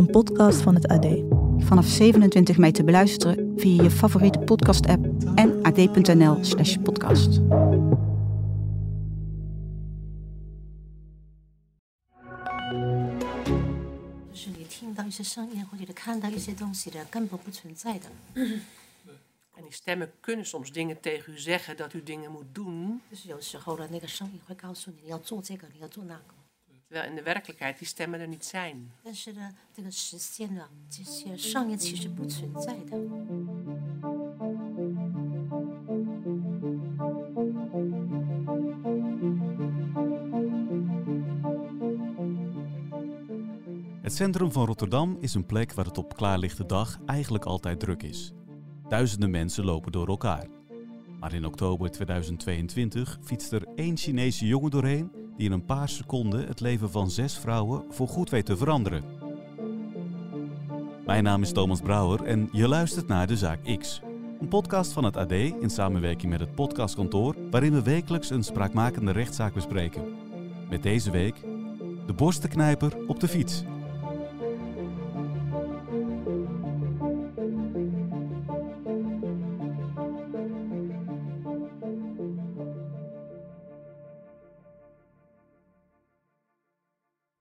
een podcast van het AD. Vanaf 27 mei te beluisteren via je favoriete podcast-app en ad.nl/slash podcast. 就是你听到一些声音或者你看到一些东西的根本不存在的， En die stemmen kunnen soms dingen tegen u zeggen dat u dingen moet doen. 就是有时候的那个声音会告诉你你要做这个，你要做那个。 Terwijl in de werkelijkheid die stemmen er niet zijn. Het centrum van Rotterdam is een plek waar het op klaarlichte dag eigenlijk altijd druk is. Duizenden mensen lopen door elkaar. Maar in oktober 2022 fietst er één Chinese jongen doorheen die in een paar seconden het leven van zes vrouwen voorgoed weet te veranderen. Mijn naam is Thomas Brouwer en je luistert naar De Zaak X. Een podcast van het AD in samenwerking met het podcastkantoor waarin we wekelijks een spraakmakende rechtszaak bespreken. Met deze week de borstenknijper op de fiets.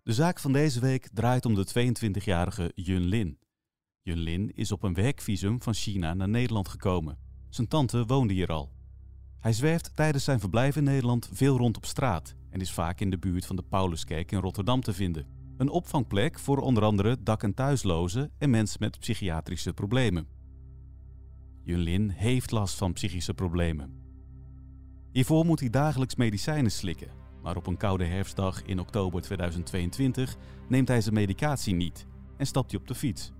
De zaak van deze week draait om de 22-jarige Yun Lin. Yun Lin is op een werkvisum van China naar Nederland gekomen. Zijn tante woonde hier al. Hij zwerft tijdens zijn verblijf in Nederland veel rond op straat en is vaak in de buurt van de Pauluskerk in Rotterdam te vinden. Een opvangplek voor onder andere dak- en thuislozen en mensen met psychiatrische problemen. Yun Lin heeft last van psychische problemen. Hiervoor moet hij dagelijks medicijnen slikken, maar op een koude herfstdag in oktober 2022 neemt hij zijn medicatie niet en stapt hij op de fiets.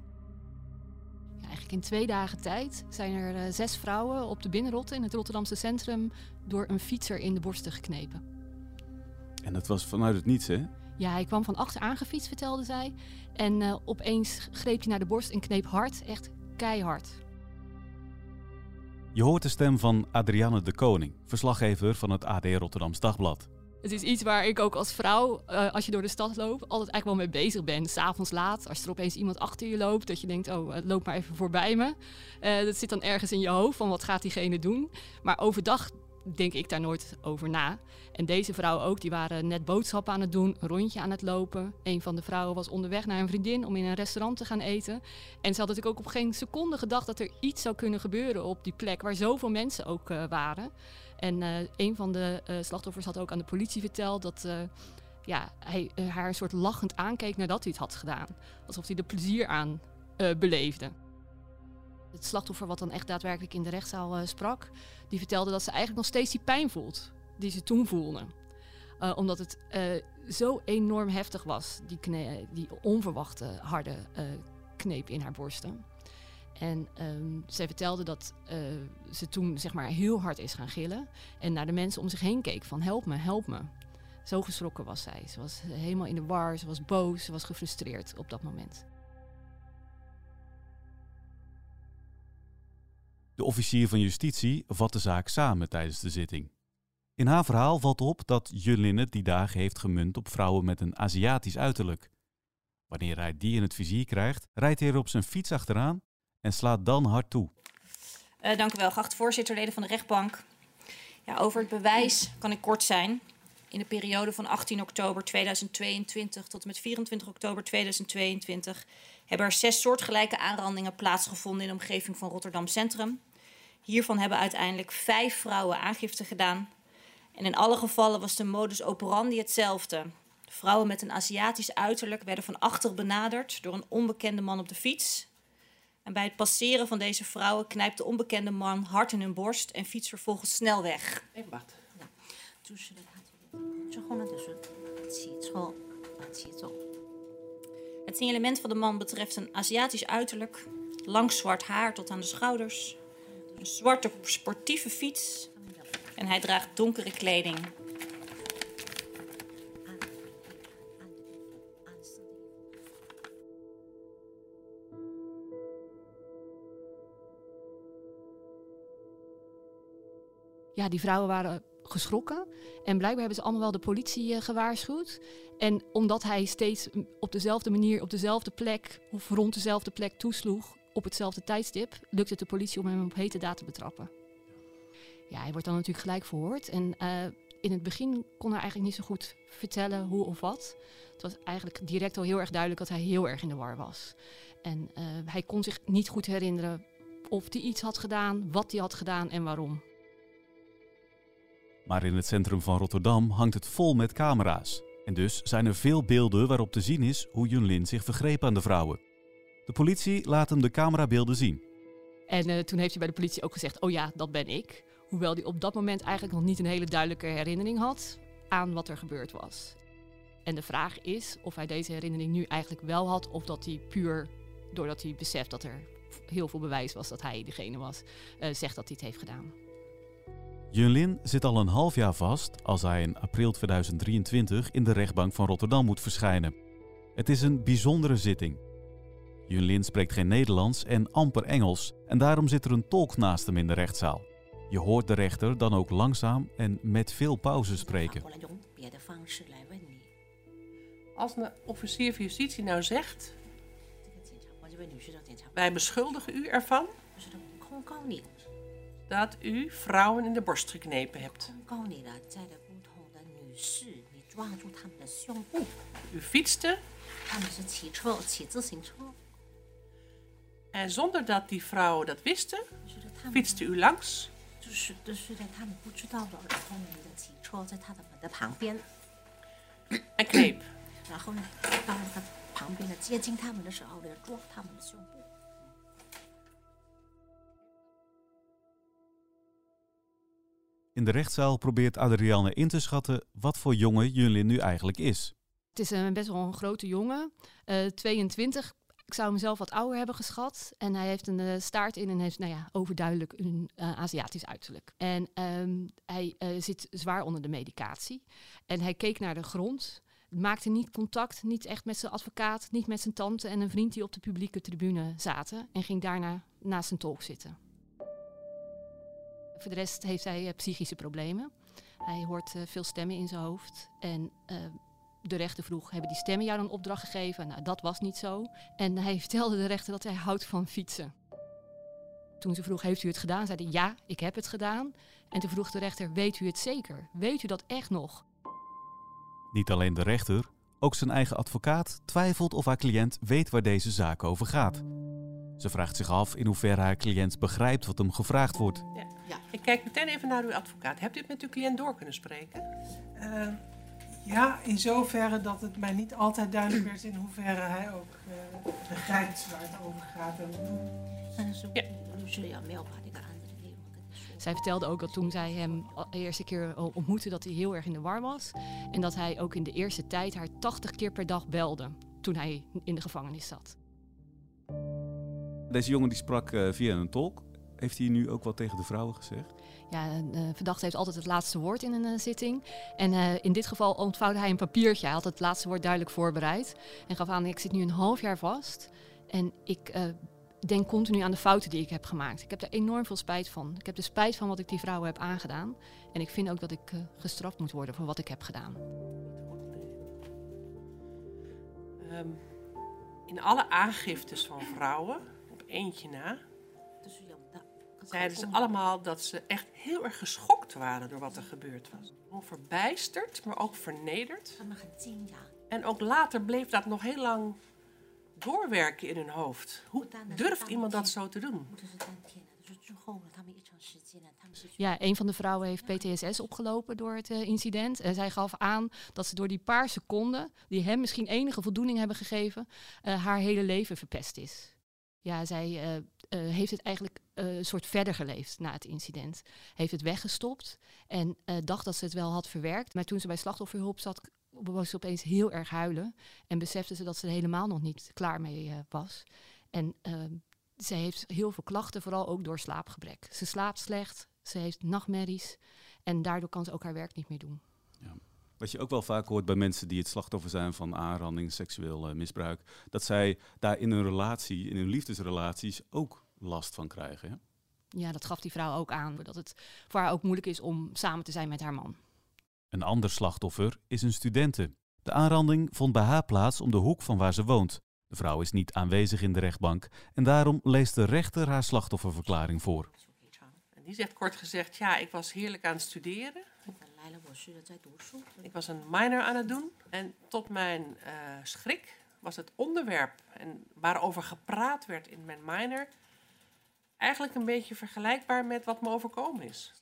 Ja, eigenlijk in twee dagen tijd zijn er eh, zes vrouwen op de Binnenrotte in het Rotterdamse centrum door een fietser in de borsten geknepen. En dat was vanuit het niets, hè? Ja, hij kwam van achter aangefietst, vertelde zij. En eh, opeens greep hij naar de borst en kneep hard, echt keihard. Je hoort de stem van Adrianne de Koning, verslaggever van het AD Rotterdams Dagblad. Het is iets waar ik ook als vrouw, eh, als je door de stad loopt, altijd eigenlijk wel mee bezig ben. S'avonds laat, als er opeens iemand achter je loopt, dat je denkt, oh, eh, loop maar even voorbij me. Eh, dat zit dan ergens in je hoofd, van wat gaat diegene doen. Maar overdag denk ik daar nooit over na. En deze vrouwen ook, die waren net boodschappen aan het doen, een rondje aan het lopen. Een van de vrouwen was onderweg naar een vriendin om in een restaurant te gaan eten. En ze had natuurlijk ook op geen seconde gedacht dat er iets zou kunnen gebeuren op die plek waar zoveel mensen ook waren. En eh, een van de eh, slachtoffers had ook aan de politie verteld dat eh, ja, hij haar een soort lachend aankeek nadat hij het had gedaan. Alsof hij er plezier aan beleefde. Het slachtoffer, wat dan echt daadwerkelijk in de rechtszaal sprak, die vertelde dat ze eigenlijk nog steeds die pijn voelt die ze toen voelde. Omdat het zo enorm heftig was, die, die onverwachte harde kneep in haar borsten. En ehm, zij vertelde dat eh, ze toen zeg maar heel hard is gaan gillen. En naar de mensen om zich heen keek van help me, help me. Zo geschrokken was zij. Ze was helemaal in de war, ze was boos, ze was gefrustreerd op dat moment. De officier van justitie vat de zaak samen tijdens de zitting. In haar verhaal valt op dat Julin het die dagen heeft gemunt op vrouwen met een Aziatisch uiterlijk. Wanneer hij die in het vizier krijgt, rijdt hij er op zijn fiets achteraan en slaat dan hard toe. Eh, dank u wel, geachte voorzitter, leden van de rechtbank. Ja, over het bewijs kan ik kort zijn. In de periode van 18 oktober 2022 tot en met 24 oktober 2022 hebben er zes soortgelijke aanrandingen plaatsgevonden in de omgeving van Rotterdam Centrum. Hiervan hebben uiteindelijk vijf vrouwen aangifte gedaan. En in alle gevallen was de modus operandi hetzelfde. Vrouwen met een Aziatisch uiterlijk werden van achter benaderd door een onbekende man op de fiets. Bij het passeren van deze vrouwen knijpt de onbekende man hard in hun borst en fietst vervolgens snel weg. Even wachten. Het signalement van de man betreft een Aziatisch uiterlijk, lang zwart haar tot aan de schouders, een zwarte sportieve fiets en hij draagt donkere kleding. Ja, die vrouwen waren geschrokken. En blijkbaar hebben ze allemaal wel de politie uh, gewaarschuwd. En omdat hij steeds op dezelfde manier, op dezelfde plek of rond dezelfde plek toesloeg op hetzelfde tijdstip, lukte het de politie om hem op hete daad te betrappen. Ja, hij wordt dan natuurlijk gelijk verhoord. En uh, in het begin kon hij eigenlijk niet zo goed vertellen hoe of wat. Het was eigenlijk direct al heel erg duidelijk dat hij heel erg in de war was. En uh, hij kon zich niet goed herinneren of hij iets had gedaan, wat hij had gedaan en waarom. Maar in het centrum van Rotterdam hangt het vol met camera's. En dus zijn er veel beelden waarop te zien is hoe Junlin zich vergreep aan de vrouwen. De politie laat hem de camerabeelden zien. En uh, toen heeft hij bij de politie ook gezegd: Oh ja, dat ben ik. Hoewel hij op dat moment eigenlijk nog niet een hele duidelijke herinnering had aan wat er gebeurd was. En de vraag is of hij deze herinnering nu eigenlijk wel had, of dat hij puur doordat hij beseft dat er heel veel bewijs was dat hij degene was, uh, zegt dat hij het heeft gedaan. Junlin zit al een half jaar vast als hij in april 2023 in de rechtbank van Rotterdam moet verschijnen. Het is een bijzondere zitting. Junlin spreekt geen Nederlands en amper Engels en daarom zit er een tolk naast hem in de rechtszaal. Je hoort de rechter dan ook langzaam en met veel pauze spreken. Als een officier van justitie nou zegt, wij beschuldigen u ervan dat u vrouwen in de borst geknepen hebt. U fietste. En zonder dat die vrouwen dat wisten, fietste u langs. En kneep. In de rechtszaal probeert Adrianne in te schatten wat voor jongen Junlin nu eigenlijk is. Het is een best wel een grote jongen, uh, 22. Ik zou hem zelf wat ouder hebben geschat. En hij heeft een uh, staart in en heeft nou ja, overduidelijk een Aziatisch uiterlijk. En um, hij zit zwaar onder de medicatie. En hij keek naar de grond, maakte niet contact, niet echt met zijn advocaat, niet met zijn tante en een vriend die op de publieke tribune zaten. En ging daarna naast zijn tolk zitten. Voor de rest heeft hij uh, psychische problemen. Hij hoort uh, veel stemmen in zijn hoofd. En uh, de rechter vroeg, hebben die stemmen jou een opdracht gegeven? Nou, dat was niet zo. En hij vertelde de rechter dat hij houdt van fietsen. Toen ze vroeg, heeft u het gedaan? Zei hij, ja, ik heb het gedaan. En toen vroeg de rechter, weet u het zeker? Weet u dat echt nog? Niet alleen de rechter, ook zijn eigen advocaat twijfelt of haar cliënt weet waar deze zaak over gaat. Ze vraagt zich af in hoeverre haar cliënt begrijpt wat hem gevraagd wordt. Ja. Ja. Ik kijk meteen even naar uw advocaat. Hebt u het met uw cliënt door kunnen spreken? Uh, ja, in zoverre dat het mij niet altijd duidelijk werd in hoeverre hij ook uh, begrijpt waar het over gaat. En ja. Zij vertelde ook dat toen zij hem de eerste keer ontmoette, dat hij heel erg in de war was. En dat hij ook in de eerste tijd haar 80 keer per dag belde toen hij in de gevangenis zat. Deze jongen die sprak via een tolk. Heeft hij nu ook wat tegen de vrouwen gezegd? Ja, de verdachte heeft altijd het laatste woord in een uh, zitting. En uh, in dit geval ontvouwde hij een papiertje. Hij had het laatste woord duidelijk voorbereid. En gaf aan, ik zit nu een half jaar vast. En ik uh, denk continu aan de fouten die ik heb gemaakt. Ik heb er enorm veel spijt van. Ik heb er spijt van wat ik die vrouwen heb aangedaan. En ik vind ook dat ik gestraft moet worden voor wat ik heb gedaan. Um, in alle aangiftes van vrouwen, op eentje na, zeiden ze allemaal dat ze echt heel erg geschokt waren door wat er gebeurd was. Gewoon verbijsterd, maar ook vernederd. En ook later bleef dat nog heel lang doorwerken in hun hoofd. Hoe durft iemand dat zo te doen? Ja, een van de vrouwen heeft PTSS opgelopen door het uh, incident. En zij gaf aan dat ze door die paar seconden, die hem misschien enige voldoening hebben gegeven, uh, haar hele leven verpest is. Ja, zij uh, uh, heeft het eigenlijk een soort verder geleefd na het incident. Heeft het weggestopt en dacht dat ze het wel had verwerkt. Maar toen ze bij slachtofferhulp zat, was ze opeens heel erg huilen. En besefte ze dat ze er helemaal nog niet klaar mee uh, was. En uh, ze heeft heel veel klachten, vooral ook door slaapgebrek. Ze slaapt slecht, ze heeft nachtmerries. En daardoor kan ze ook haar werk niet meer doen. Ja. Wat je ook wel vaak hoort bij mensen die het slachtoffer zijn van aanranding, seksueel misbruik, dat zij daar in hun relatie, in hun liefdesrelaties ook last van krijgen. Hè? Ja, dat gaf die vrouw ook aan. Dat het voor haar ook moeilijk is om samen te zijn met haar man. Een ander slachtoffer is een studente. De aanranding vond bij haar plaats om de hoek van waar ze woont. De vrouw is niet aanwezig in de rechtbank en daarom leest de rechter haar slachtofferverklaring voor. En die zegt kort gezegd, ja, ik was heerlijk aan het studeren. Ik was een minor aan het doen en tot mijn uh, schrik was het onderwerp en waarover gepraat werd in mijn minor eigenlijk een beetje vergelijkbaar met wat me overkomen is.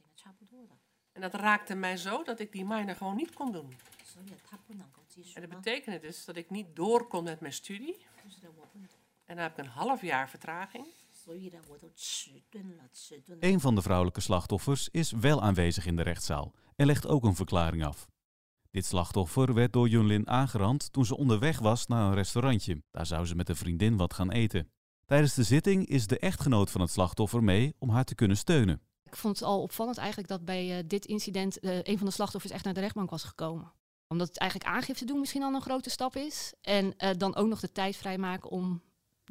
En dat raakte mij zo dat ik die minor gewoon niet kon doen. En dat betekende dus dat ik niet door kon met mijn studie. En dan heb ik een half jaar vertraging. Een van de vrouwelijke slachtoffers is wel aanwezig in de rechtszaal en legt ook een verklaring af. Dit slachtoffer werd door Junlin aangerand toen ze onderweg was naar een restaurantje. Daar zou ze met een vriendin wat gaan eten. Tijdens de zitting is de echtgenoot van het slachtoffer mee om haar te kunnen steunen. Ik vond het al opvallend eigenlijk dat bij uh, dit incident uh, een van de slachtoffers echt naar de rechtbank was gekomen. Omdat het eigenlijk aangifte doen misschien al een grote stap is. En uh, dan ook nog de tijd vrijmaken om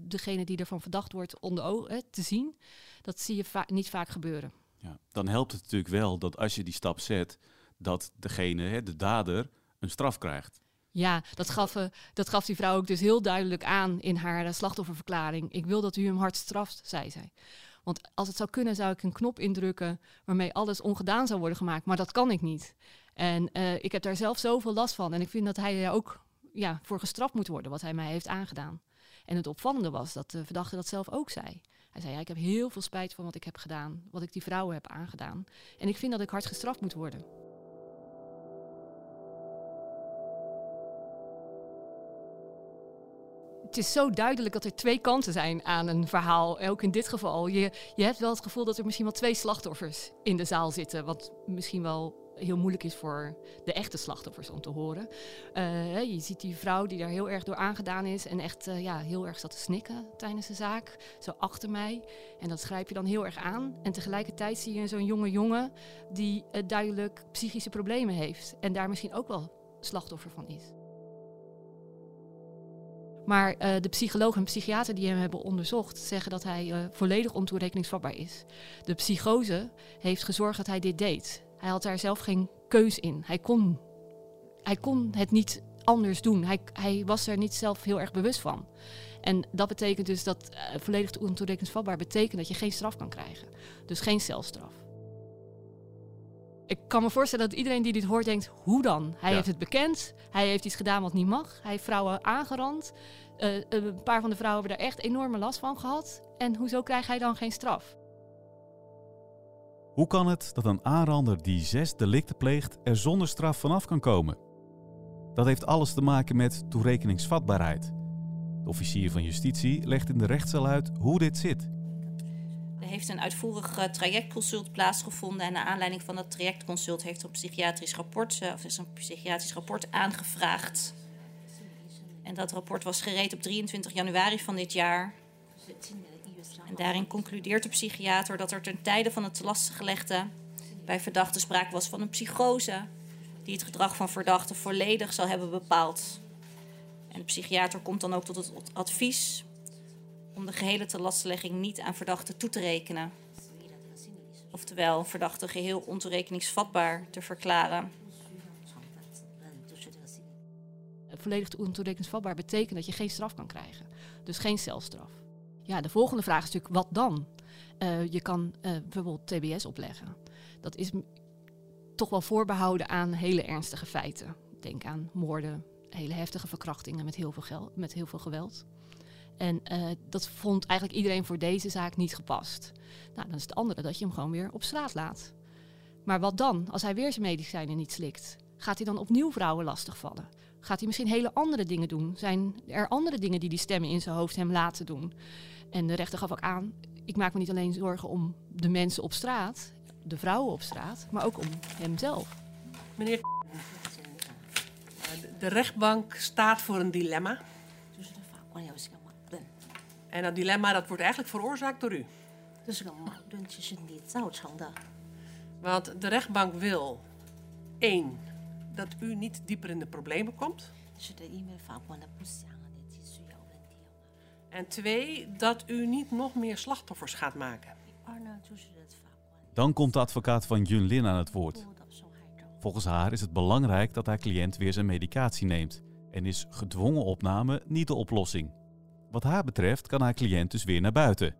degene die ervan verdacht wordt onder ogen te zien. Dat zie je va niet vaak gebeuren. Ja, dan helpt het natuurlijk wel dat als je die stap zet, dat degene, hè, de dader, een straf krijgt. Ja, dat gaf, uh, dat gaf die vrouw ook dus heel duidelijk aan in haar uh, slachtofferverklaring. Ik wil dat u hem hard straft, zei zij. Want als het zou kunnen, zou ik een knop indrukken waarmee alles ongedaan zou worden gemaakt. Maar dat kan ik niet. En uh, ik heb daar zelf zoveel last van. En ik vind dat hij er ook ja, voor gestraft moet worden, wat hij mij heeft aangedaan. En het opvallende was dat de verdachte dat zelf ook zei. Hij zei, ja, ik heb heel veel spijt van wat ik heb gedaan, wat ik die vrouwen heb aangedaan. En ik vind dat ik hard gestraft moet worden. Het is zo duidelijk dat er twee kanten zijn aan een verhaal. Ook in dit geval. Je, je hebt wel het gevoel dat er misschien wel twee slachtoffers in de zaal zitten. Wat misschien wel heel moeilijk is voor de echte slachtoffers om te horen. Uh, je ziet die vrouw die daar heel erg door aangedaan is en echt uh, ja, heel erg zat te snikken tijdens de zaak. Zo achter mij. En dat grijp je dan heel erg aan. En tegelijkertijd zie je zo'n jonge jongen die uh, duidelijk psychische problemen heeft. En daar misschien ook wel slachtoffer van is. Maar uh, de psycholoog en psychiater die hem hebben onderzocht, zeggen dat hij uh, volledig ontoerekeningsvatbaar is. De psychose heeft gezorgd dat hij dit deed. Hij had daar zelf geen keus in. Hij kon, hij kon het niet anders doen. Hij, hij was er niet zelf heel erg bewust van. En dat betekent dus dat uh, volledig ontoerekeningsvatbaar betekent dat je geen straf kan krijgen. Dus geen celstraf. Ik kan me voorstellen dat iedereen die dit hoort denkt, hoe dan? Hij ja. heeft het bekend, hij heeft iets gedaan wat niet mag, hij heeft vrouwen aangerand. Uh, een paar van de vrouwen hebben daar echt enorme last van gehad. En hoezo krijgt hij dan geen straf? Hoe kan het dat een aanrander die zes delicten pleegt er zonder straf vanaf kan komen? Dat heeft alles te maken met toerekeningsvatbaarheid. De officier van justitie legt in de rechtszaal uit hoe dit zit. Heeft een uitvoerig uh, trajectconsult plaatsgevonden. En naar aanleiding van dat trajectconsult heeft een psychiatrisch rapport, uh, of is een psychiatrisch rapport aangevraagd. En dat rapport was gereed op 23 januari van dit jaar. En daarin concludeert de psychiater dat er ten tijde van het lastiggelegde bij verdachte sprake was van een psychose die het gedrag van verdachten volledig zal hebben bepaald. En de psychiater komt dan ook tot het advies om de gehele telastlegging niet aan verdachten toe te rekenen. Oftewel, verdachten geheel ontoerekeningsvatbaar te verklaren. Volledig ontoerekeningsvatbaar betekent dat je geen straf kan krijgen. Dus geen celstraf. Ja, de volgende vraag is natuurlijk, wat dan? Uh, je kan uh, bijvoorbeeld TBS opleggen. Dat is toch wel voorbehouden aan hele ernstige feiten. Denk aan moorden, hele heftige verkrachtingen met heel veel, geld, met heel veel geweld. En uh, dat vond eigenlijk iedereen voor deze zaak niet gepast. Nou, dan is het andere dat je hem gewoon weer op straat laat. Maar wat dan, als hij weer zijn medicijnen niet slikt? Gaat hij dan opnieuw vrouwen lastigvallen? Gaat hij misschien hele andere dingen doen? Zijn er andere dingen die die stemmen in zijn hoofd hem laten doen? En de rechter gaf ook aan, ik maak me niet alleen zorgen om de mensen op straat, de vrouwen op straat, maar ook om hemzelf. Meneer, De rechtbank staat voor een dilemma. En dat dilemma dat wordt eigenlijk veroorzaakt door u. Want de rechtbank wil één dat u niet dieper in de problemen komt. En twee, dat u niet nog meer slachtoffers gaat maken. Dan komt de advocaat van Jun Lin aan het woord. Volgens haar is het belangrijk dat haar cliënt weer zijn medicatie neemt en is gedwongen opname niet de oplossing. Wat haar betreft kan haar cliënt dus weer naar buiten.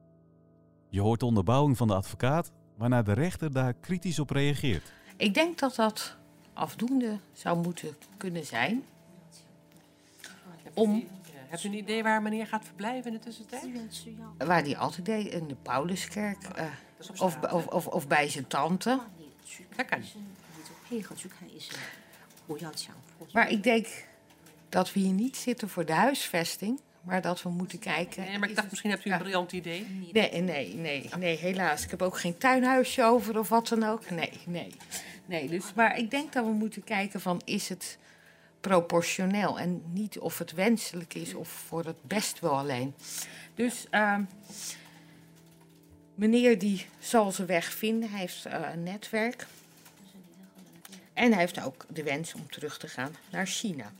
Je hoort de onderbouwing van de advocaat, waarna de rechter daar kritisch op reageert. Ik denk dat dat afdoende zou moeten kunnen zijn. Om, Hebt u een idee waar meneer gaat verblijven in de tussentijd? waar hij altijd deed, in de Pauluskerk. eh, of, of, of, of bij zijn tante. Dat kan. Maar ik denk dat we hier niet zitten voor de huisvesting. Maar dat we moeten kijken. Nee, maar ik dacht, misschien hebt u een briljant idee. Nee, nee, nee, nee, helaas. Ik heb ook geen tuinhuisje over of wat dan ook. Nee, nee. nee dus, maar ik denk dat we moeten kijken van, is het proportioneel? En niet of het wenselijk is of voor het best wel alleen. Dus ehm, meneer die zal zijn weg vinden. Hij heeft eh, een netwerk. En hij heeft ook de wens om terug te gaan naar China.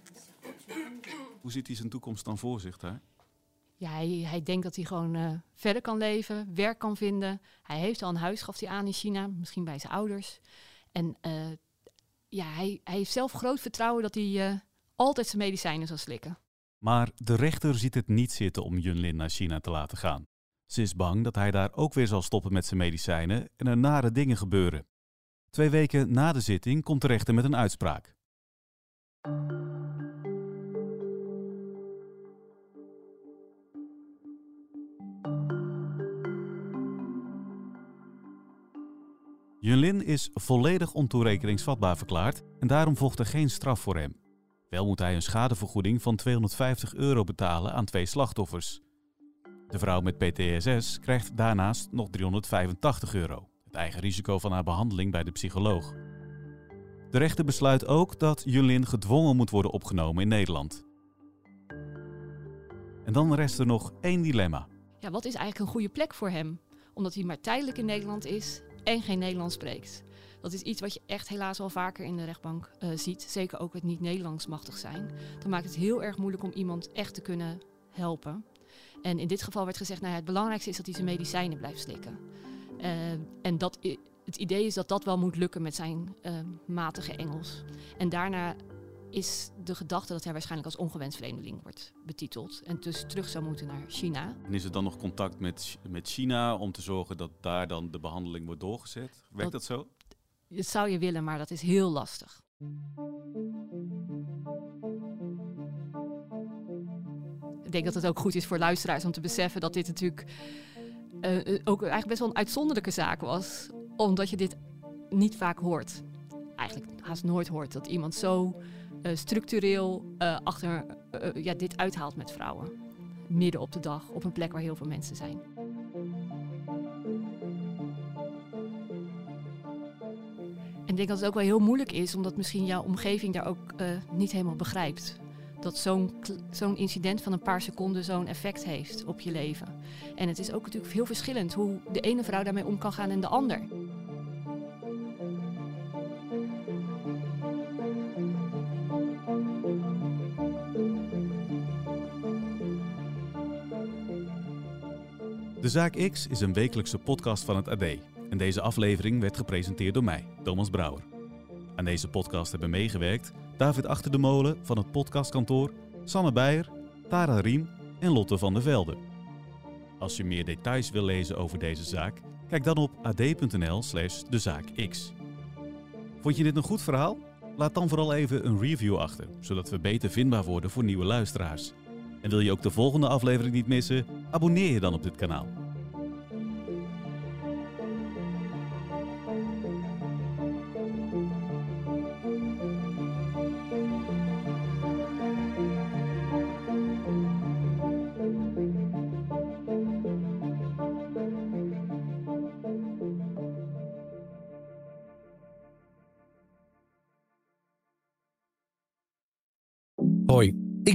Hoe ziet hij zijn toekomst dan voor zich daar? Ja, hij, hij denkt dat hij gewoon eh, verder kan leven, werk kan vinden. Hij heeft al een huis, gaf hij aan in China, misschien bij zijn ouders. En eh, ja, hij, hij heeft zelf groot vertrouwen dat hij eh, altijd zijn medicijnen zal slikken. Maar de rechter ziet het niet zitten om Junlin naar China te laten gaan. Ze is bang dat hij daar ook weer zal stoppen met zijn medicijnen en er nare dingen gebeuren. Twee weken na de zitting komt de rechter met een uitspraak. Junlin is volledig ontoerekeningsvatbaar verklaard en daarom volgt er geen straf voor hem. Wel moet hij een schadevergoeding van 250 euro betalen aan twee slachtoffers. De vrouw met PTSS krijgt daarnaast nog 385 euro, het eigen risico van haar behandeling bij de psycholoog. De rechter besluit ook dat Junlin gedwongen moet worden opgenomen in Nederland. En dan rest er nog één dilemma. Ja, wat is eigenlijk een goede plek voor hem? Omdat hij maar tijdelijk in Nederland is en geen Nederlands spreekt. Dat is iets wat je echt helaas wel vaker in de rechtbank eh, ziet. Zeker ook het niet Nederlands machtig zijn. Dan maakt het heel erg moeilijk om iemand echt te kunnen helpen. En in dit geval werd gezegd, nou het belangrijkste is dat hij zijn medicijnen blijft slikken. Eh, en dat, het idee is dat dat wel moet lukken met zijn eh, matige Engels. En daarna is de gedachte dat hij waarschijnlijk als ongewenst vreemdeling wordt betiteld. En dus terug zou moeten naar China. En is er dan nog contact met, met China om te zorgen dat daar dan de behandeling wordt doorgezet? Werkt dat zo? Dat zou je willen, maar dat is heel lastig. Ik denk dat het ook goed is voor luisteraars om te beseffen dat dit natuurlijk eh, eh, ook eigenlijk best wel een uitzonderlijke zaak was. Omdat je dit niet vaak hoort. Eigenlijk haast nooit hoort dat iemand zo structureel eh, achter eh, eh, ja, dit uithaalt met vrouwen. Midden op de dag, op een plek waar heel veel mensen zijn. En ik denk dat het ook wel heel moeilijk is, omdat misschien jouw omgeving daar ook eh, niet helemaal begrijpt. Dat zo'n zo'n incident van een paar seconden zo'n effect heeft op je leven. En het is ook natuurlijk heel verschillend hoe de ene vrouw daarmee om kan gaan en de ander. De Zaak X is een wekelijkse podcast van het AD. En deze aflevering werd gepresenteerd door mij, Thomas Brouwer. Aan deze podcast hebben meegewerkt David Achter de Molen van het podcastkantoor, Sanne Beijer, Tara Riem en Lotte van der Velde. Als je meer details wil lezen over deze zaak, kijk dan op ad.nl slash dezaakx. Vond je dit een goed verhaal? Laat dan vooral even een review achter, zodat we beter vindbaar worden voor nieuwe luisteraars. En wil je ook de volgende aflevering niet missen? Abonneer je dan op dit kanaal.